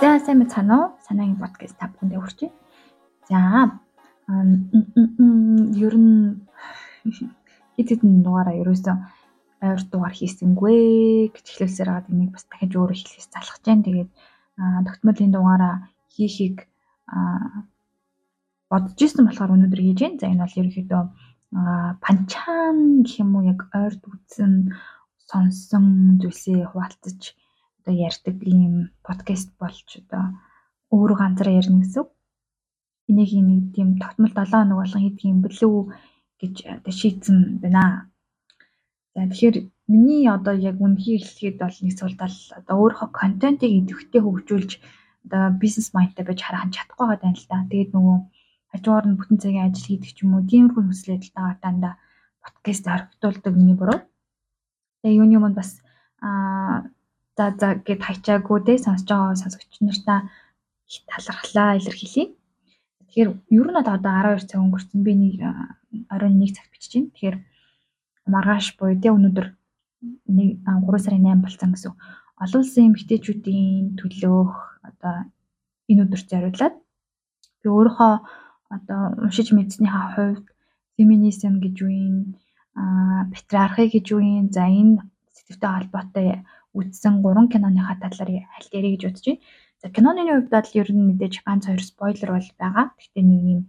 За сайн мэцхан уу? Санаагийн подкаст та бүхэндээ хүрчээ. За ер нь хэд хэдэн дугаараа ерөөсөө ойр дугаар хийсэнгүй гэж хэлэлсээр байгаа энийг бас дахиж өөрөө хэлхээс залхаж जैन. Тэгээд тогтмолын дугаараа хийхийг бодож исэн болохоор өнөөдөр хийж जैन. За энэ бол ерөнхийдөө панчаан гэх юм уу яг ойрд үзэн сонсон зүйлсээ хуваалцаж одоо ярьдаг ийм подкаст болж одоо өөрөө ганцаараа ярина гэсэн. Энийг нэг тийм тогтмол 7 хоног болгон хийдэг юм уу гэж одоо шийдсэн байна. За тэгэхээр миний одоо яг үнхий хэлэхэд бол нэг суулдал одоо өөрийнхөө контентыг идэвхтэй хөгжүүлж одоо бизнес майндтай байж хараахан чадахгүй байгаа юм л да. Тэгээд нөгөө хажуугаар нь бүтэн цагийн ажил хийдэг ч юм уу тиймэрхүү нөхцөлөд тагаа дандаа подкаст орхитуулдаг миний буруу. Тэгээ юуны юмд бас аа за за гэд хайчаагүй те сонсож байгаа сонсогч нартаа их талархлаа илэрхийлье. Тэгэхээр ер нь одоо 12 цаг өнгөрсөн. Би нэг оройн 1 цагт бичиж байна. Тэгэхээр маргааш буюу те өнөөдөр 3 сарын 8 болсон гэсэн. Олон улсын эмэгтэйчүүдийн төлөөх одоо энэ өдөрт зориулаад би өөрийнхөө одоо уншиж мэдснийхаа хувьд феминизм гэж юу юм аа патриархи гэж юу юм за энэ сэтгэвтэй холбоотой үзсэн гурван киноныхаа талаар аль ярих гэж бодож байна. За киноны хувьд бол ер нь мэдээж ганц хоёр спойлер бол байгаа. Гэхдээ нэг юм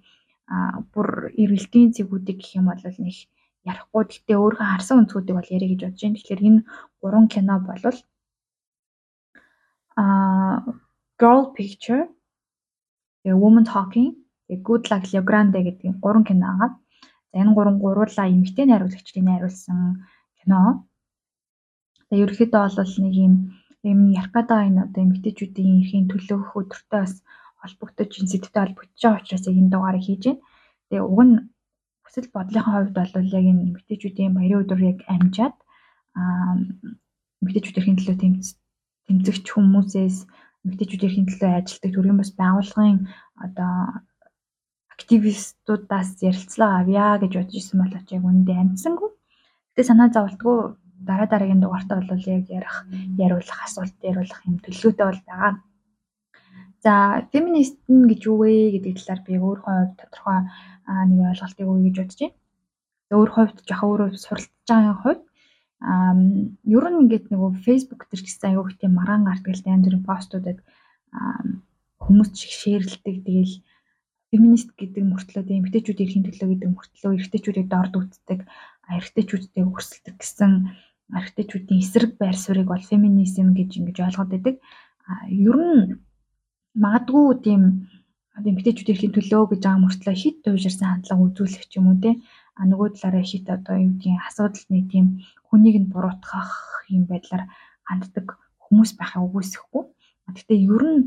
бүр эргэлтийн зэгүүдийг гэх юм бол нэг ярихгүй. Гэхдээ өөрөө харсан өнцгүүдийг бол ярих гэж бодож байна. Тэгэхээр энэ гурван кино бол а Girl Picture, тэгээ Woman Talking, тэгээ Good Luck Rio Grande гэдэг гурван кино байгаа. За энэ гурван гуруула эмэгтэй найруулагчдыг найруулсан кино. Тэгээ ерөөхдөө бол нэг юм юм ярих гэдэг энэ одоо эмэгтэйчүүдийн эрхийн төлөөх өдөртөө бас холбогдож энэ сэдвтэй холбогдож байгаа учраас яг энэ дугаарыг хийж байна. Тэгээ уг нь хүсэл бодлынхаа хувьд бол яг энэ эмэгтэйчүүдийн баярын өдөр яг амжаад аа эмэгтэйчүүд эрхийн төлөө тэмцэгч хүмүүсээс эмэгтэйчүүд эрхийн төлөө ажилладаг төрийн бас байгууллагын одоо активистуудаас ярилцлага авъя гэж бодож исэн болооч яг үүндээ амжсангүй. Гэтэ санаа зовлтгүй дараа дараагийн дугаартаа бол яг ярих, яриулах, асуулт яриулах юм төлөвлөгөөтэй бол байгаа. За, феминист нь гэж юу вэ гэдэг талаар би өөрийнхөө хувьд тодорхой нэг ойлголтыг өгье гэж бодож байна. Өөр хувьд жоох өөрөө суралцж байгаа хувьд Аа ер нь ингээд нөгөө Facebook ч гэсэн аюу их тийм маргаан гардаг л янз бүрийн постуудад хүмүүс чих шеэрлдэг. Тэгээл феминист гэдэг мөртлөө тийм эмэгтэйчүүд эрхийн төлөө гэдэг мөртлөө эрэгтэйчүүдийг дорд үздэг, эрэгтэйчүүдтэй өрсөлдөг гэсэн эрэгтэйчүүдийн эсрэг байр суурийг бол феминизм гэж ингэж ойлгоод байдаг. А ер нь магадгүй тийм эмэгтэйчүүд эрхийн төлөө гэж байгаа мөртлөө хит туйжирсан хандлага үзүүлэх ч юм уу те а нөгөө талаараа хит одоо юу гэдгийг асуудал нэг тийм хүнийг нь буруутгах юм байдлаар ханддаг хүмүүс байхаа үгүйсэхгүй. Гэхдээ ер нь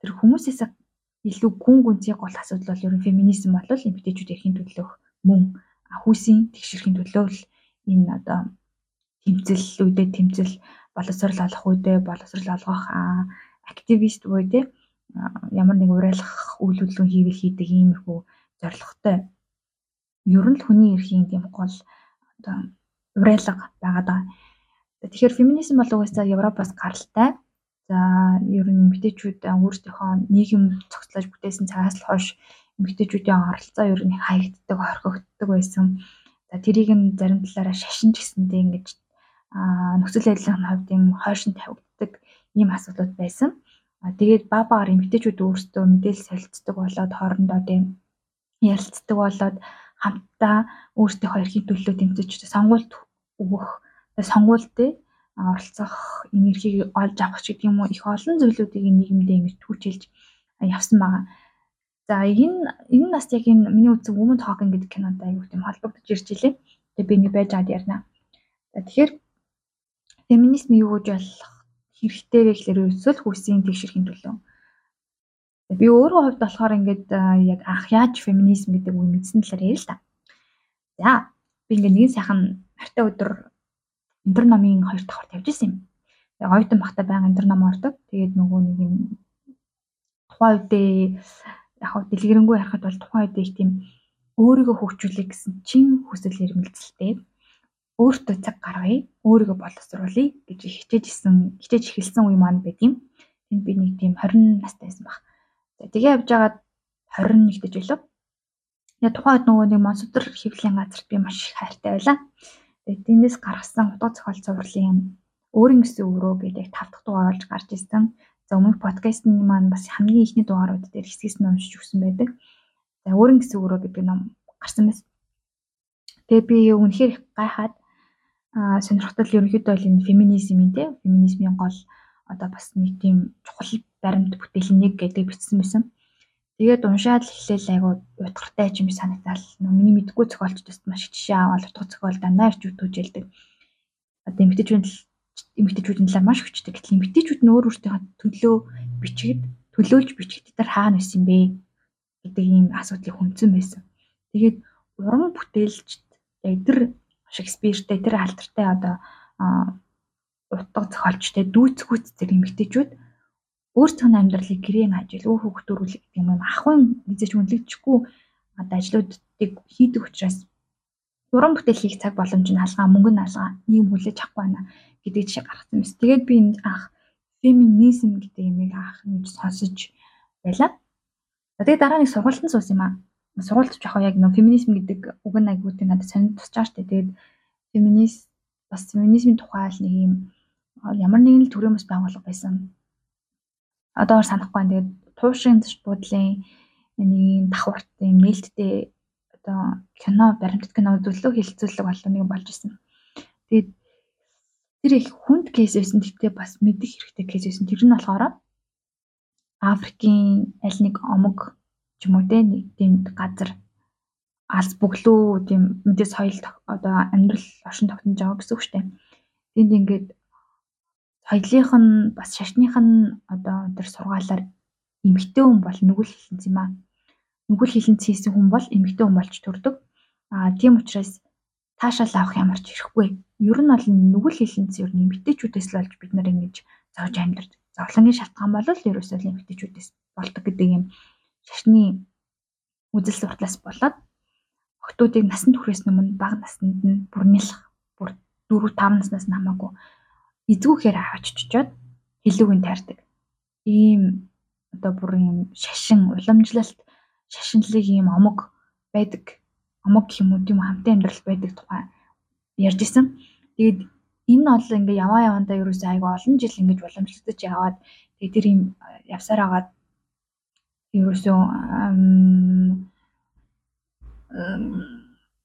тэр хүмүүсээс илүү гүн гүнзгий гол асуудал бол ер нь феминизм болол эмэгтэйчүүд эрхийн төлөөх мөн хүүсийн тэгшэрхийн төлөө л энэ одоо тэмцэл үедээ тэмцэл боловсрал олох үедээ боловсрал олгох активист те ямар нэг уриалгах үйл хөдлөн хийвэл хийдэг иймэрхүү зорилготой ер нь л хүний эрхийн тийм гол одоо уриалга байгаа. Тэгэхээр феминизм бол угаасаа Европоос гаралтай. За ер нь эмэгтэйчүүд өөрсдийнхөө нийгэм цогцлож бүтээсэн цагаас л хойш эмэгтэйчүүдийн оролцоо ер нь хаягддаг, хорхигддаг байсан. За тэрийг нь зарим талаараа шашин ч гэсэндээ ингэж нөхцөл байдлын хувьд юм хойшин тавигддаг ийм асуудлууд байсан. Тэгээд баг багаар эмэгтэйчүүд өөрсдөө мэдээлэл солилцдог болоод хоорондоо тийм ярилцдаг болоод хамтдаа өөрсдийнхөө эрхийн төлөө тэмцэж сонгуульд өгөх сонгуульд оролцох энергийг олж авах ч гэдэг юм уу их олон зүйлүүдийг нийгэмдээ ингэж түүчилж явсан байгаа. За энэ энэ нас яг энэ миний үзсэн Women Talking гэдэг кинотой аягүй тийм холбогдож ирж илээ. Тэгээ би нэг байж аад ярина. За тэгэхээр феминизм юу гэж болох хэрэгтэй вэ гэхээр өсвөл хүүсийн тэгшэрхийн төлөө Би өөрөө хувьд болохоор ингээд яг анх яаж феминизм гэдэг үг мэдсэн талаар ярил л та. За би ингээд нэгэн сайхан мартай өдөр өндөр намын хоёр давхар тавьж исэн юм. Тэгээ оюутан багтаа байнга өндөр ном ордог. Тэгээд нөгөө нэг юм тухайн үедээ яг хав дэлгэрэнгүй ярахад бол тухайн үедээ их тийм өөрийгөө хөгжүүлэх гэсэн чин хүсэл эрмэлзэлтэй өөртөө цаг гаргая, өөрийгөө боловсруулъя гэж хичээж исэн, хичээж эхэлсэн үе маань байд юм. Тэнд би нэг тийм 20 настай байсан баг. За тэгээ явж байгаад 21 дэж байлаа. Тэгээ тухайд нөгөө нэг Монсодор хэвлэлийн газарт би маш их хайртай байлаа. Тэгээ тэндээс гаргасан утга зохиол цувралын өөрийн гэсэн өрөө гэдэг тав дахь дугаар болж гарч ирсэн. За өмнөх подкастны маань бас хамгийн ихний дугаарууд дээр хэсгээс нь уншиж өгсөн байдаг. За өөрийн гэсэн өрөө гэдэг ном гарсан байсан. Тэгээ би үнэхээр гайхаад аа сонирхтол ерөнхийдөө л энэ феминизмын те феминизмын гол одоо бас нэг тийм чухал баримт бүтээл нэг гэдэг бичсэн байсан. Тэгээд уншаад л эхлээл айгу утгартай ч юм санагдал. Миний мэдгүй зохиолчдоос маш их жишээ аваад утга зохиол дандаа ирж үтүүлдэг. Одоо эмгтээчүүд л эмгтээчүүдийн талаар маш хүчтэй. Гэтэл эмгтээчүүд нь өөр өөртөө төлөө бичгэд төлөөлж бичгэд дээр хаана байсан бэ гэдэг ийм асуудлыг хүндсэн байсан. Тэгээд уран бүтээлчд яг тэр Шекспиртэй тэр алдартай одоо утга зохиолчтой дүүцгүүц зэрэг эмгтээчүүд өөрсдөө амьдралыг гэрээ ажил өөх хөвгтөрүүлэх гэдэг юм ахын эзэж үнэлэгдэхгүй одоо ажлуудыг хийдэг учраас уран бүтээл хийх цаг боломж нь алгаа мөнгө нь алгаа нийгэм хүлээж авахгүй байна гэдэг жишээ гаргасан юмс. Тэгээд би энд анх феминизм гэдэг юмыг анх нэг сонсож байлаа. Тэгээд дараа нэг сургуультанд суусан юм аа. Сургуульд жоохон яг нөө феминизм гэдэг үг нь айгуутай надад сонир тусчаа штэ. Тэгээд феминист бас феминизмын тухай л нэг юм ямар нэгэн л төрөөмөс байгуулга байсан. Одоор санахгүй байна. Тэгээд туушин буудлын нэг давхуртын нээлттэй одоо кино баримтат кино зөвлөө хилцүүлэг болов нэг болж исэн. Тэгээд тэр их хүнд кейс байсан. Тэгтээ бас мэдих хэрэгтэй кейс байсан. Тэр нь болохоор Африкийн аль нэг омог ч юм уу те нэг тийм газар алс бүглүү тийм мэдээ соёл одоо амьдрал оршин тогтнож байгаа гэсэн үг шүү дээ. Тэнд ингээд соёлынх нь бас шашных нь одоо тэр сургаалаар эмгтэй хүн бол нүгэл хилэнц юм аа. Нүгэл хилэнц хийсэн хүн бол эмгтэй хүн болж төрдөг. Аа тийм учраас таашаал авах ямар ч ирэхгүй. Ер нь бол нүгэл хилэнц ер нь эмгтэйчүүдээс л болж бид нар ингэж зовж амьдарч. Зовлонгийн шалтгаан бол ерөөсөө л эмгтэйчүүдээс болдог гэдэг юм шашны үзэл сурталаас болоод охтуудыг насанд хүрэхээс өмнө бага наснд нь бүр нэлэх бүр 4 5 наснаас нь хамаагүй эзгүүхээр аваач чичоод хэлүүгийн таардаг. Ийм одоо бүр ийм шашин уламжлалт шашинлыг ийм омог байдаг. Омог юм уу тийм хамтын амьдрал байдаг тухай ярьж исэн. Тэгээд энэ бол ингээ яваа явандаа ерөөсөө айгүй олон жил ингэж уламжлагдаж яваад тэгээд тэр ийм явсаар агаад ерөөсөө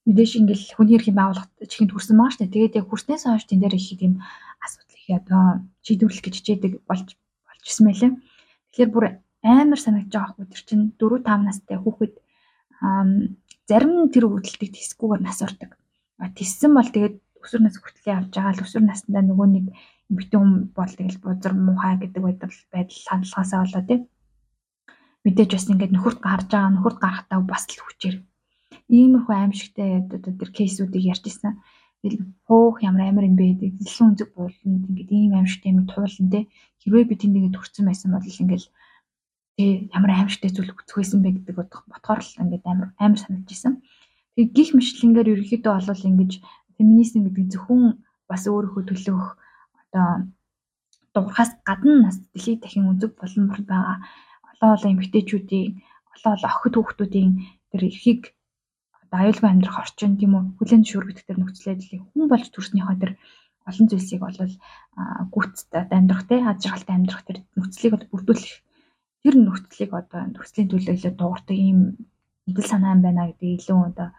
мэдээж ингээл хүний эрхийн байгууллагт чихэнд хүрсэн маа штэ. Тэгээд яг хүрснээс хойш тэн дээр их тийм асуудал одоо шийдвэрлэх гэж хичээдэг болж болж исэн байлээ. Тэгэхээр бүр амар санагдаж байгаа хгүй тэр чинь 4 5 настай хүүхэд зарим тэр өвдөлтийг тисгүүгээр нас ордог. Тиссэн бол тэгээд өсвөр нас хүртэл явж байгаа л өсвөр наснда нөгөө нэг эмэгтэй хүн бол тэгэл бузар муухай гэдэг байдал байдал хандлагаасаа болоо тийм мэдээж бас ингээд нөхөрт гарч байгаа нөхөрт гарахтаа бас л хүчээр иймэрхүү аимшигтай одоо тэр кейсүүдийг ярьж исэн. Тэгэл хуух ямар амар юм бэ гэдэг дэлхийн үнцэг бууланд ингээд ийм аимшигтай юм туулан те хэрвээ би тэнд ингээд төрсэн байсан бол ингээд тэг ямар аимшигтай зүйл өгөх байсан бэ гэдэг ботхоор л ингээд амар амар санагдаж исэн. Тэг гих мэтлэнгээр ерөнхийдөө бол ингэж феминизм гэдэг зөвхөн бас өөрийнхөө төлөөх одоо дуурхаас гадна нас дэлхийд дахин үнцэг болон бүр байгаа олон олон эмэгтэйчүүдийн олон олон охид хүүхдүүдийн тэр эрхийг одоо аюулгүй амьдрах орчин тийм үү хүлэн зөвшөөрөгдөх тэр нөхцөл байдлыг хүн болж төрснийхөө тэр олон зүйлсийг бол гүцтэй амьдрах те аз жаргалтай амьдрах тэр нөхцөлийг бол бүрдүүлэх тэр нөхцөлийг одоо нөхцөлийн төлөө илүү дуурдаг ийм идэл санаа юм байна гэдэг илүү одоо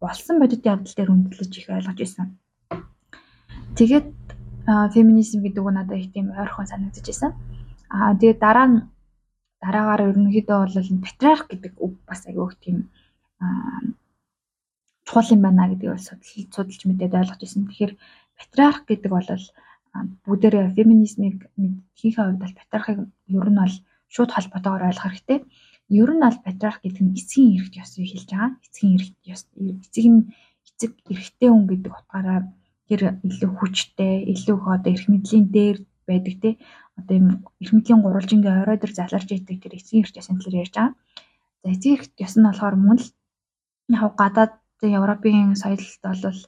болсон бодит явдал дээр үндэслэж их ойлгож байсан. Тэгээд феминизм гэдэг нь надад их тийм ойрхон санагдаж байсан. Аа тэгээд дараа нь дараагаар ерөнхийдөө бол патриарх гэдэг үг бас аягүй их тийм чухал юм байна гэдгийг бол судалж судалж мэдээд ойлгож ирсэн. Тэгэхээр патриарх гэдэг бол бүгдээрээ феминизмыг хийхээ хувьд бол патриархыг ер нь бол шууд холбоотойгоор ойлгох хэрэгтэй. Ер нь бол патриарх гэдэг нь эцгийн эрхт ёсыг хэлж байгаа. Эцгийн эрхт ёс эцэг нь эцэг эрхтэй хүн гэдэг утгаараа тэр илүү хүчтэй, илүү одоо эрх мэдлийн дээр байдаг те одоо юм эрх мэдлийн гурвалжингийн орой дээр заларч идэг тэр эцгийн эрх ёсны талаар ярьж байгаа. За эцгийн эрх ёс нь болохоор мөн л яг гадаад Европын соёлд бол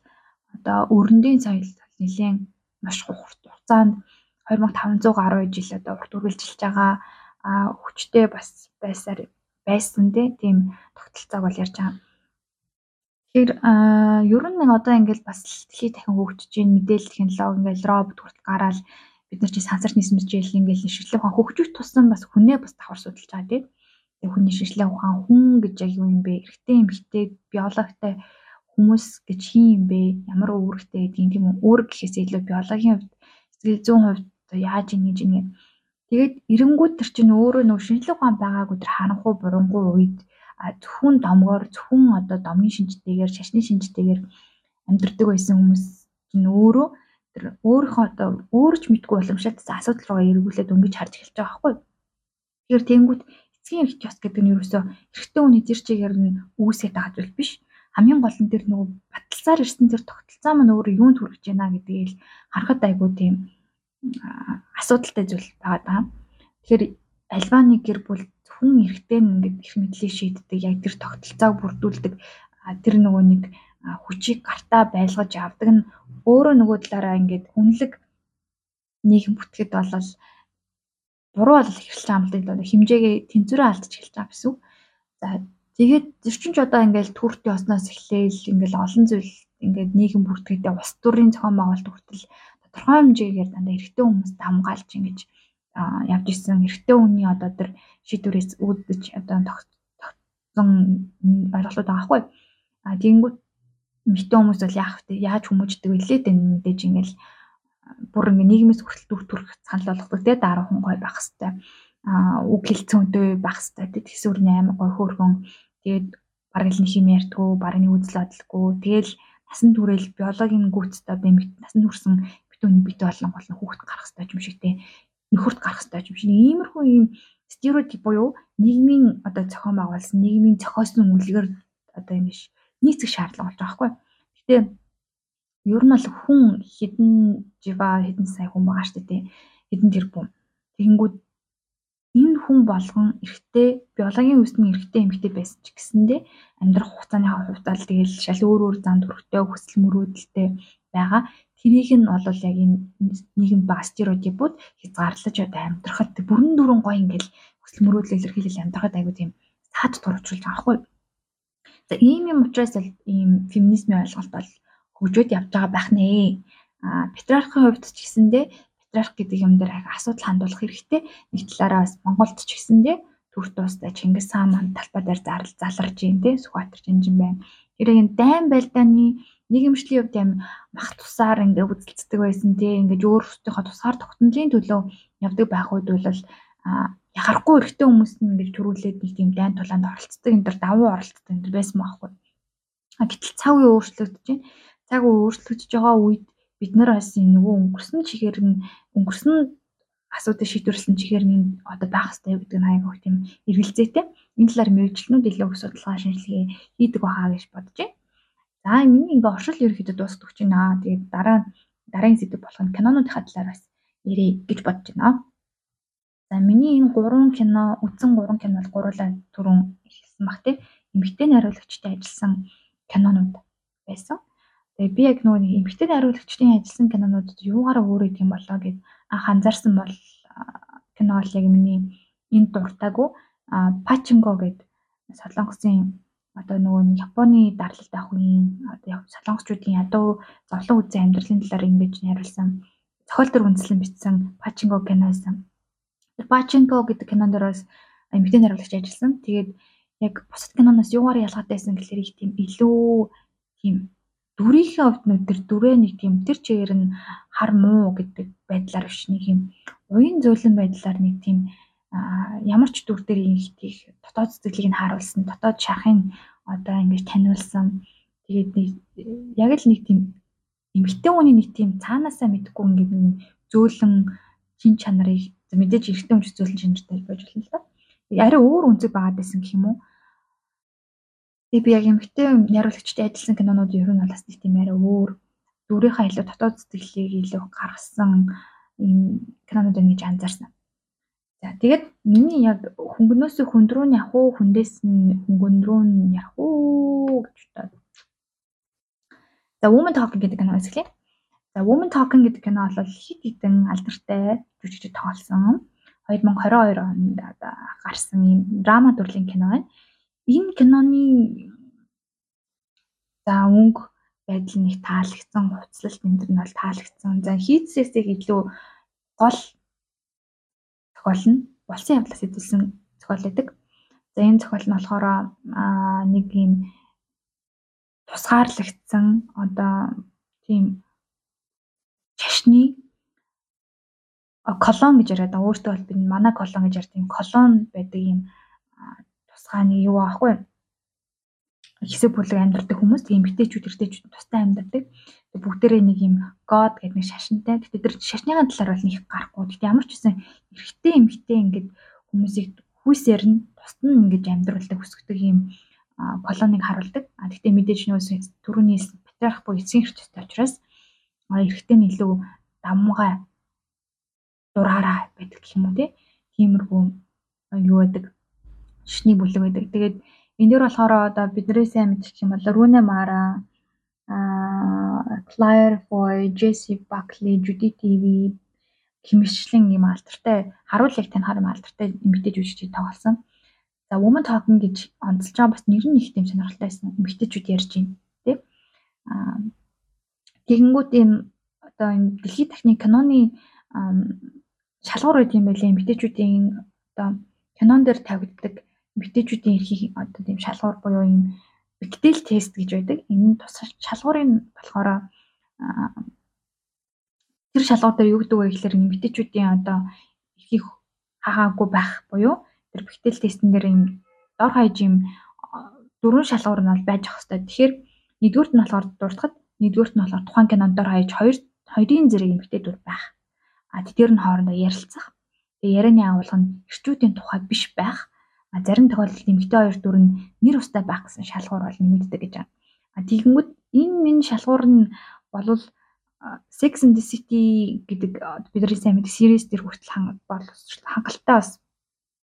одоо өрөндийн соёл нэлээд маш хурд хугацаанд 2500 гаруй жил одоо урт үргэлжилж байгаа хүчтэй бас байсаар байсан тийм тогтолцоог бол ярьж байгаа. Тэгэхээр ер нь одоо ингээд бас дэлхий дахин хөгжиж байна мэдээлэл технологи ингээд робот хүртэл гараад бид нар чи сансар нийсмж жийл ингээд шишлэг ухаан хөгжих тусам бас хүнээ бас давхар судалж байгаа тийм. Хүний шишлэг ухаан хүн гэж яг юу юм бэ? Эрэгтэй эмэгтэй биологитой хүмүүс гэж хин юм бэ? Ямар үүрэгтэй гэдгийг тийм үү? Үүрэг гэхээс илүү биологийн хувьд сэтгэл зүйн хувьд яаж ингэж ингэ тэгээд эренгүүд төр чинь өөрөө нөө шинжлэх ухаан байгаагүй төр харанхуй бурангуй үед зөвхөн домгоор зөвхөн одоо домгийн шинжтэйгээр шашны шинжтэйгээр амьдрдаг байсан хүмүүс чинь өөрөө тэр өөрийнхөө одоо өөрч мэдгүй уламжлалт асуудал руугаа эргүүлээд өнгөж харж эхэлж байгаа байхгүй. Тэгэхээр тэнгүүт эцгийн эрх ёс гэдэг нь ерөөсөө эрэгтэй хүний зэр чигээр нь үүсгэж байгаа зүйл биш. Хамгийн гол нь тэр нөгөө баталцаар ирсэн тэр тогтолцоо маань өөрөө юунд хүрэж байна гэдгийг л харахад айгүй тийм асуудалтай зүйл байгаа даа. Тэгэхээр альва нэг гэр бүл хүн эрэгтэй нь ингээд их мэдлийг шийддэг яг тэр тогтолцоог бүрдүүлдэг тэр нөгөө нэг хүчийг гартаа байлгаж авдаг нь өөрөө нөгөө талаараа ингээд хүнлэг нийгэм бүтгэд болол буруу бол эхэлж байгаа л да хэмжээгээ тэнцвэрээ алдчих эхэлж байгаа гэсэн. За тэгээд зөрчинч одоо ингээд түүртийн осноос эхлээл ингээд олон зүйл ингээд нийгэм бүртгэдээ ус төрийн зохион байгуулалт хүртэл тодорхой хэмжээгээр дандаа эрэгтэй хүмүүс дамгаалж ингэж явж исэн эрэгтэй хүний одоо тэр шийдвэрээс үүдэж одоо тогтсон ойлголтууд байгаа хгүй. А тэгэнгүүт эмэгтэй хүмүүс бол яах вэ? Яаж хүмүүждэг вэ лээ дээ мэдээж ингээл бүр ингээ нийгмээс хүртэл дүр төрх санал болгодог те дараахан гой байх хэвээр. А үг хэлцэнтэй байх хэвээр. Те тэгсүрний аймаг гой хөөрхөн тэгээд бараг л нэг юм ярьдгүү бараг нэг үзэл бодлого тэгэл насан туршил биологийн гүйцэд одоо насан туршсан битүүний бит болон болон хүүхэд гарах хэрэгтэй юм шиг те. Нөхөрт гарах хэрэгтэй юм шиг. Иймэрхүү юм стереотип буюу нийгмийн одоо зохион байгуулсан нийгмийн зохиосон үнэлгээр одоо юм биш нийцэх шаардлага болж байгаа байхгүй. Гэтэ ер нь бол хүн хідэн жива хідэн сая хүн байгаа шүү дээ. Хідэн тэрбум. Тэгэнгүүт энэ хүн болгон эрэгтэй биологийн үсний эрэгтэй эмэгтэй байсан ч гэсэндээ амьдрах хугацааны хувьд тэгэл шал өөр өөр зам төрхтэй хүсэл мөрөөдөлтэй байгаа. Тэрийг нь бол яг энэ нийгэм ба стереотипууд хязгаарлаж одоо амьдрахад бүрэн дүрэн гоё ингээл хүсэл мөрөөдөл илэрхийлэл амьдрахад айгуу тийм саад туржуулж байгаа хгүй. За ийм юм учраас л ийм феминизмын ойлголт бол хөгжөөд явж байгаа байх нэ. А патриархын хувьд ч гэсэндээ патриарх гэдэг юм дээр асуудал хандуулах хэрэгтэй. Нэг талаараа бас Монголд ч гэсэндээ төрт тустай Чингис хаан маань талбай дээр зарлж заларж юм те Сүхбаатар Жинжин байна. Тэр яг дайн байлдааны нийгэмшлийн хувьд юм мах тусаар ингээ үзэлцдэг байсан те ингээ өөрсдийнхөө тусгаар тогтнолын төлөө явдаг байх үед бол яхахгүй эрэгтэй хүмүүс нь ингээ төрүүлээд нэг тийм дайн тулаанд оролцдог энэ төр давуу оролцдог энэ байсан байхгүй. А гэтэл цаг үе өөрчлөгдөж байна. Цаг өөрчлөгдөж байгаа үед бид нар бас энэ нөгөө өнгөрсөн чихээр нь өнгөрсөн асуудыг шийдвэрлсэн чихээр нь одоо байх хэрэгтэй гэдэг нь аяг тийм эргэлзээтэй. Энэ талаар мэрэгчлэнүүд илүү их судалгаа шинжилгээ хийдэг байхаа гэж бодож байна. За миний ингээ оршил ерөөхдөө дуусгах гэж байна. Тэгээд дараа дараагийн сэдв болох нь кинонуудын талаар бас ярих гэж бодож байна. За миний энэ гурван кино үзсэн гурван кино бол гурлаа түрүүн хэлсэн баг тийм эмэгтэй найруулагчтай ажилласан кинонууд байсан. Тэгээ би яг нөгөө эмэгтэй найруулагчдын ажилласан кинонуудад юугаараа өөр юм болоо гэд анх анзаарсан бол кино бол яг миний энэ дуртаагүй Пачинго гэд солонгосын одоо нөгөө Японы дарлалт авах үеийн одоо солонгосчуудын ядуу зовлон үзэн амьдралын талаар ингэж найруулсан зохиол төр үндэслэн бичсэн Пачинго кино байсан. Тэр Пачинго гэдэг кинон дээр бас эмэгтэй найруулагч ажилласан. Тэгээд яг бусад киноноос юугаар ялгаатай байсан гэхээр их тийм илүү тийм дүрийнхээ хувьд нь тэр дүрээ нэг тийм тэр чигээр нь хар муу гэдэг байдлаар биш нэг юм уян зөөлөн байдлаар нэг тийм ямар ч дүр дээр их тийх дотоод сэтгэлийг нь харуулсан дотоод шахын одоо ингэж таниулсан тэгээд нэг яг л нэг тийм эмэгтэй хүний нэг тийм цаанаасаа мэдгүй ингээд зөөлөн чин чанарыг мэдээж эрэгтэй хүн ч зөөлөн чанартай байж болно л да. Арай өөр үнцэг байгаад байсан гэх юм уу? Тэгээ би яг эмэгтэй найруулагчтай ажилласан кинонууд ер нь бас нэг тийм арай өөр дүрийнхаа илүү дотоод сэтгэлийг илүү гаргасан ийм кинонууд байна гэж анзаарсан. За тэгээд миний яг хөнгөнөөсөө хүнд рүү явах уу, хүндээс нь хөнгөн рүү явах уу гэж бодоод. За Woman Talking гэдэг кино эсгэлээ. За Woman Talking гэдэг кино бол хит хитэн алдартай жүжигчд тоглосон. 2022 онд гарсан юм драма төрлийн кино байна. Энэ киноны за өнгө байдал нэг таалагдсан, хуцлалт энэ төр нь бол таалагдсан. За хийцээсээ илүү гол зохиол нь болсон явдлаас хэдүүлсэн зохиол байдаг. За энэ зохиол нь болохоор нэг юм тусгаарлагдсан одоо тийм шашны колон гэж яриад байгаа. Өөртөө бол би манай колон гэж ярьдаг колон байдаг юм тусгай нэг юу аахгүй хэсэг бүлэг амьдардаг хүмүүс тийм эмгтээчүүд эртээчүүд тустай амьдардаг. Тэгээ бүгдээрээ нэг юм god гэдэг нэг шашинтай. Тэгтээ тэр шашныхаа талаар бол нэг гарахгүй. Тэгтээ ямар ч үсэн эрэгтэй эмгтээ ингээд хүмүүсийг хүүсээр нь тусад нь ингэж амьдруулдаг өсгдөг юм колоныг харуулдаг. А тэгтээ мэдээж нөөс түрүүний патриарх буюу эцсийн эрхттэй учраас эрэгтэй нь илүү давмгай дураараа байдаг гэх юм уу тиймэрхүү юу байдаг шишний бүлэг байдаг. Тэгээд энэ дөр болохоор одоо бидний сайн мэдчих юм бол Руне Мара аа Claire Foy, Jessie Buckley, Judy TV хэмжлэн юм алдартай харуулъяг тань хар юм алдартай эмэгтэй жүжигчид тоглосон. За Woman Talking гэж онцолж байгаа бас нэр нь их тийм сонирхолтойсэн эмэгтэйчүүд ярьж байна тий. Аа тэгэнгүүт ийм одоо энэ дэлхийн техник киноны шалгуур үед юм байлээ эмэгтэйчүүдийн одоо кинон дээр тавигддаг эмэгтэйчүүдийн эрхийг одоо тийм шалгуур буюу юм Bechdel тест гэж байдаг. Энэ тус шалгуурын болохоор тэр шалгуур дээр юу гэдэг вэ гэхээр эмэгтэйчүүдийн одоо эрхийг хаагаагүй байх буюу тэр Bechdel тестэн дээр юм дор хаяж юм дөрвөн шалгуур нь бол байж ах хэвээр. Тэгэхээр нэгдүгürt нь болохоор дуртахад нэгдүгürt нь болохоор тухайн кинонд дор хаяж хоёр хоёрын зэрэг эмэгтэйдүүд байх. А тэдгээр нь хоорондоо ярилцах. Тэгээ ярианы агуулга нь эрчүүдийн тухай биш байх. А зарим тохиолдолд эмэгтэй хоёр дүр нь нэр устай байх гэсэн шалгуур бол нэмэгддэг гэж байна. А тэгэнгүүт энэ минь шалгуур нь болвол Sex and the City гэдэг бидний сайн мэддэг series дээр хүртэл хангалттай бас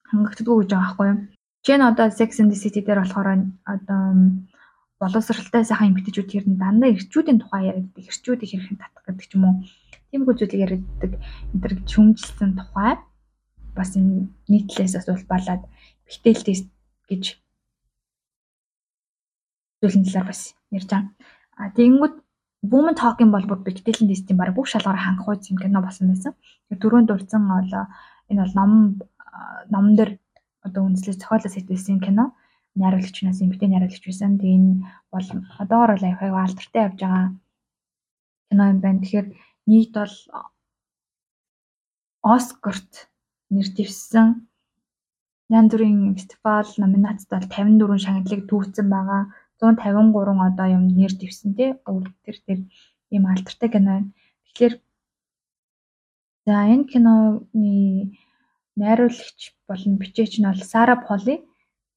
хангагддаггүй гэж байгаа байхгүй юу. Жишээ нь одоо Sex and the City дээр болохоор одоо боловсралтай сайхан эмэгтэйчүүд ер нь дандаа эрчүүдийн тухай яриаддаг, эрчүүдийг хэрхэн татах гэдэг ч юм уу тиймэрхүү зүйлийг яриаддаг энэ төр шүмжилсэн тухай бас энэ нийтлээс бас улбарлаад бэлтгэл тест гэж зүйлэн талаар бас ярьж байгаа. А тэгэнгүүт Women Talking бол бүр бэлтгэл тестийн баг бүх шалгаараа хангах үз юм кино болсон байсан. Дөрөв дурдсан бол энэ бол ном номон дээр одоо үндэслэж зохиолоо сэтвэсэн кино. Найруулагч нас эмгтэй найруулагч байсан. Тэгээ энэ бол одоогор бол аяхай алдартай явж байгаа кино юм байна. Тэгэхээр нийт бол Оскарт нэр дэвссэн янз бүрийн фестивал номинацтай 54 шагналыг түүцсэн байгаа. 153 одоо юм нэр дэвсэн тий. Тэр тэр ийм алдартай кино. Тэгэхээр за энэ киноны найруулагч болон бичээч нь бол Сара Поли.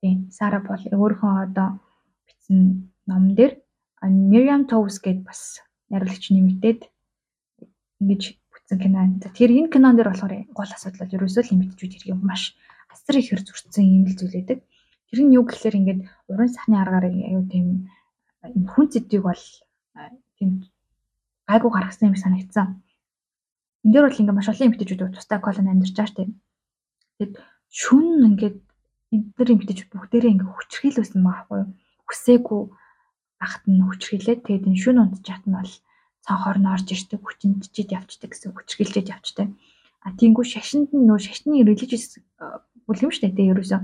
Тийм, Сара Поли өөрийнхөө одоо бичсэн номон дээр Miriam Toews гээд бас найруулагч нэмэгдээд ингэж бүтсэн кино байна. Тэгэхээр энэ кинон дээр болохоор гол асуудал бол ерөөсөө л имидчүүд хэрэг маш асар ихээр зурцсан юм л зүйл байдаг. Тэр нь юу гэхээр ингээд уран сахны аргаар аюу тийм юм хүн зэдвийг бол тийм гайгүй гаргасан юм санагдсан. Энд дээр бол ингээд маш олон имидчүүд тустай колон амьдарч байгаа дээ. Тэгэд шүн ингээд энэ төр имидчүүд бүгдээрээ ингээд хүчрхийлүүлсэн байгаа байхгүй юу? Хүсээгүй багт нь хүчрхийлээд тэгээд энэ шүн унтчихат нь бол цонхоор нь орж ирдэг, хүчинжид явцдаг гэсэн хүчрхийлжээд явцдаг. А тиймгүй шашинд нь нөө шашны religious бүлэм штэ тэ ерөөсөө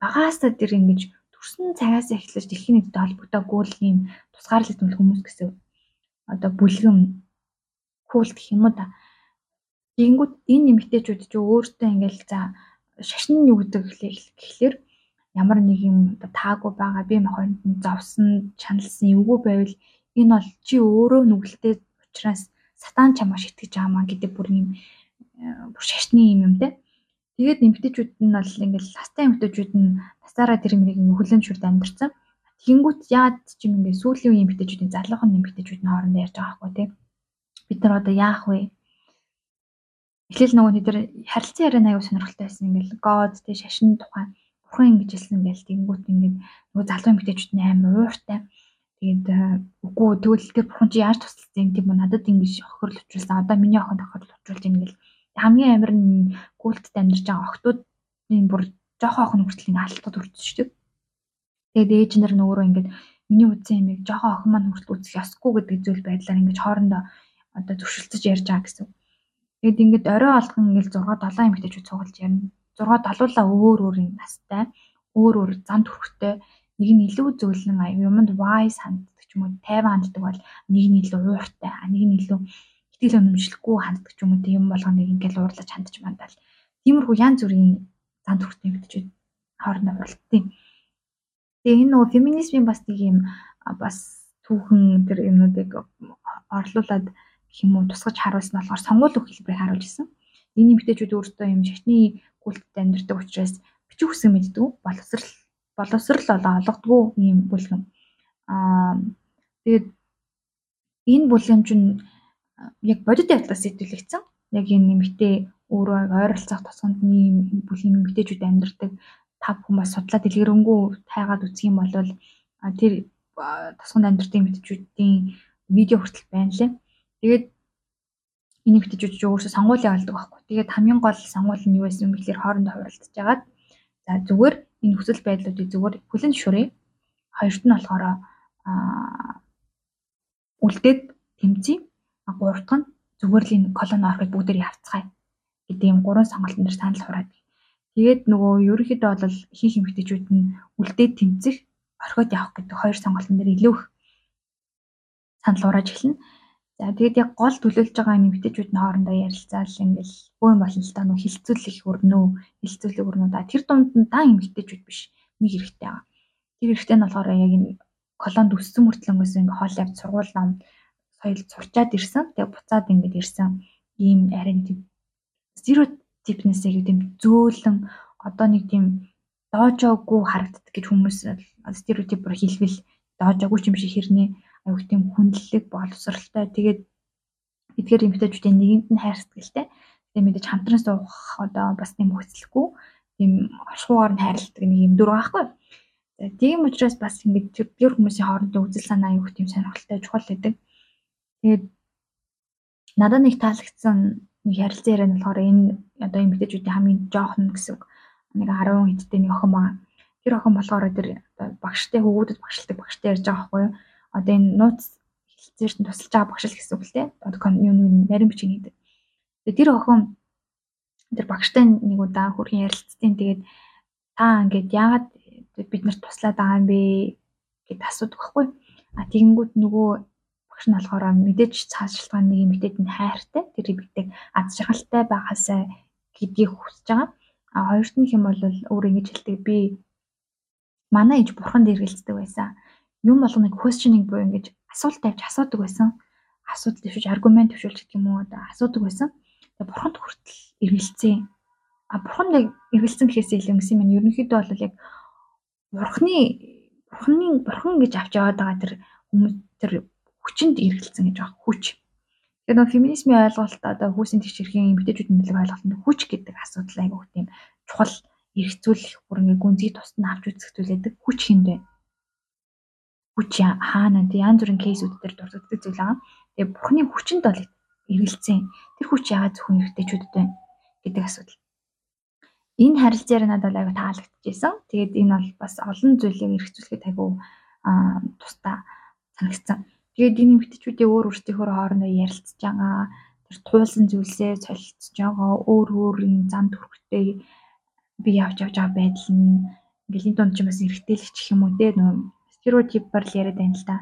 багаасаа тэр ингэж төрсөн цагаас эхлэж дэлхийн нэгтэй холбогдоогүй л ийм тусгаарлагдмал хүмүүс гэсэн одоо бүлгэн култ гэх юм уу да. Тэгэнгүүт энэ нэмэгтэйчүүд ч өөртөө ингээл за шашин нь юу гэдэг гэхлээр ямар нэг юм одоо таагүй байгаа би маханд зовсон чаналсан эвгүй байвал энэ бол чи өөрөө нүгэлтэй учраас сатан чамаа шитгэж аамаа гэдэг бүр юм э, бүр шашны юм юм те. Тэгээд эмгтээчүүд нь бол ингээл хастай эмгтээчүүд нь тасаараа тэр юмыг хөлөмшөрд амьдэрсэн. Тэнгүүт яад ч юм ингээд сүүлийн үеийн эмгтээчүүдийн залуухан эмгтээчүүд нь хоорондоо ярьж байгаа байхгүй те. Бид нар одоо яах вэ? Эхлээл нөгөө тэр харилцан яриа аягүй сонирхолтой байсан. Ингээл гоод те шашин тухайн бурхан ингэж хэлсэн гээл тэнгүүт ингээд нөгөө залуу эмгтээчүүд нь амар ууртай Тэгээд үгүй тэгвэл тэр бурхан чи яаж тусалсан тийм үү надад ингэж хохирол учруулсан. Одоо миний охин хохирол учруулж ингээл хамгийн амар нь культд амьдарч байгаа охтуудын бүр жоохон охин хүртэл ингэ алдахад үрдчихдэг. Тэгээд ээж нар нөөрөө ингээд миний үзсэн юмыг жоохон охин маань хүртэл үзэх ёсгүй гэдэг зүйл байдлаар ингэж хоорондоо одоо зөвшөлдөж ярьж байгаа гэсэн. Тэгэд ингээд орой алган ингээд 6 7 эмэгтэйчүүд цуглаж ярина. 6 талуулаа өөр өөр настай, өөр өөр зам төрхтэй нэг нь илүү зөөлөн юмд wise ханддаг ч юм уу, тайван ханддаг бол нэг нь илүү ууртай, нэг нь илүү итгэл үнэмшлэхгүй ханддаг ч юм уу тийм болгоныг ингээд уурлаж хандж мандал. Тиймэрхүү янз бүрийн зам төрхтэй эмэгтэйчүүд хоорондоо уралдтыг. Тэгээ энэ нөгөө феминизмын бас нэг юм бас түүхэн тэр юмнуудыг орлуулад гэх юм уу тусгаж харуулсан болохоор сонгуул үг хэлбэрийг харуулж исэн. Энэ эмэгтэйчүүд өөрсдөө юм шашны культд амьдардаг учраас бичих үсэг мэддэг боловсрал боловсрал болоо олгодгүй ийм бүлгэм. Аа тэгээд энэ бүлгэм чинь яг бодит явдлаас сэтгүүлэгдсэн. Яг энэ нэмэгтэй өөрөө ойролцоох тосгонд ийм бүлгийн эмэгтэйчүүд амьдардаг тав хүмүүс судлаа дэлгэрэнгүй тайгаад үзэх юм бол тэр тосгонд амьдардаг эмэгтэйчүүдийн видео хүртэл байна лээ. Тэгээд энэ эмэгтэйчүүд ч өөрөөсөө сонгууль явуулдаг байхгүй. Тэгээд хамгийн гол сонгуул нь юу байсан бэ гэхээр хоорондоо хуралдаж жагаад за зүгээр энэ хүсэл байдлуудыг зүгээр хүлэн зөвшөөрье. Хоёрт нь болохоор аа үлдээд тэмцэе. Гуравт нь зүгээр л энэ колони орохыг бүгдээр явцгаая гэдэг юм гурван сонголтын дээр санал хураад. Тэгээд нөгөө ерөнхийдөө бол хийх эмэгтэйчүүд нь үлдээд тэмцэх, орхиод явах гэдэг хоёр сонголтын дээр илүү их санал хурааж эхэлнэ. За тэгээд яг гол төлөөлж байгаа эмэгтэйчүүд нь хоорондоо ярилцаал ингээл бөө юм болно л та нөх хилцүүлэх өрнөө, хилцүүлэх өрнөө да тэр дунд нь дан эмэгтэйчүүд биш нэг хэрэгтэй байгаа. Тэр хэрэгтэй нь болохоор яг энэ колонд өссөн мөртлөнгөөс ингээ хоол явж сургууль нам соёл сурчаад ирсэн. Тэгээ буцаад ингээд ирсэн ийм арай тийм стереотипнээс яг тийм зөөлөн одоо нэг тийм доожоогүй харагддаг гэж хүмүүс стереотипээр хэлвэл доожоогүй юм шиг хэрнээ аюух тийм хүндлэг боловсралтай тэгээд эдгээр эмэгтэйчүүдийн нэгэнд нь хайр сэтгэлтэй. Тэгээд мэдээж хамтран суух одоо бас тийм хөцлөхгүй тийм оршуугаар нь хайрладаг нэг юм дүр байхгүй. Тийм учраас бас ингэж тэр хүмүүсийн хоорондын үзэл санаа аюух тийм сонирхолтой чухал байдаг. Тэгээд надад нэг таалагдсан нэг харилцан яриа нь болохоор энэ одоо эмэгтэйчүүдийн хамгийн жоохон гэсэн нэг 10 хэдтэй нэг охин байгаа. Тэр охин болохоор тэр багштай хөвгүүдэд багшилдаг багштай ярьж байгаа байхгүй юу? одоо энэ нууц хэлцээрт нь тусалж байгаа багш л гэсэн үг л тийм. Одоо юу нэг нарийн бичиг хийдэг. Тэгээ тэр охин тэр багштай нэг удаа хөрхэн ярилцсан. Тэгээд та ингээд яагаад бид нарт туслаад байгаа юм бэ гэд асуудаг байхгүй. А тэгэнгүүт нөгөө багш нь болохоор мэдээж цаашилгааны нэг эмэгтэйд нь хайртай тэр эмэгтэйг аз жаргалтай байхасаа гэдгийг хүсэж байгаа. А хоёрт нь хэм бол өөр ингэж хэлдэг би манай ээж бурханд эргэлздэг байсан юм болгоныг questioning буюу ингэж асуулт тавьж асуудаг байсан. Асуудал төвшөж аргумент төвшүүлж гэх юм уу одоо асуудаг байсан. Тэгээ бурханд хүртэл эргэлцээ. А бурханд яг эргэлцэн гэхээс илүү гэсэн юм. Ерөнхийдөө бол яг бурхны бурхны бурхан гэж авч яваад байгаа тэр хүмүүс тэр хүчинд эргэлцэн гэж байгаа хүч. Тэгэхээр нөө феминизмын ойлголт одоо хүүсийн төвчөрхийн эмгтээчүүдийн нөлөөг ойлголтод хүч гэдэг асуудал айгуух тийм чухал эргцүүлэх бүр ингээ гүнзгий тусна авч үзэх зүйлээдэг хүч хинд байна хүч хаана тий янз бүрийн кейсүүд дээр дурддаг зүйл байгаа. Тэгээ бурхны хүчинд бол эргэлцэн. Тэр хүч яагаад зөвхөн эргэжтэйчүүдэд байна гэдэг асуудал. Энэ харилцаар надад аяга таалагдчихсэн. Тэгээд энэ бол бас олон зүйлийг эргцүүлэхэд айгу аа тусдаа санагдсан. Тэгээд энэ эмгтчүүдийн өөр өөрсдийнхөө хоорондоо ярилцж байгаа тэр туулсан зүйлсээ солилцож байгаа өөр өөрийн зам төрхтэй би явж явж байгаа байдал нь ингээл энэ донд ч бас эргэтэлч гэх юм уу те нөө стереотипаар л яриад байна л да.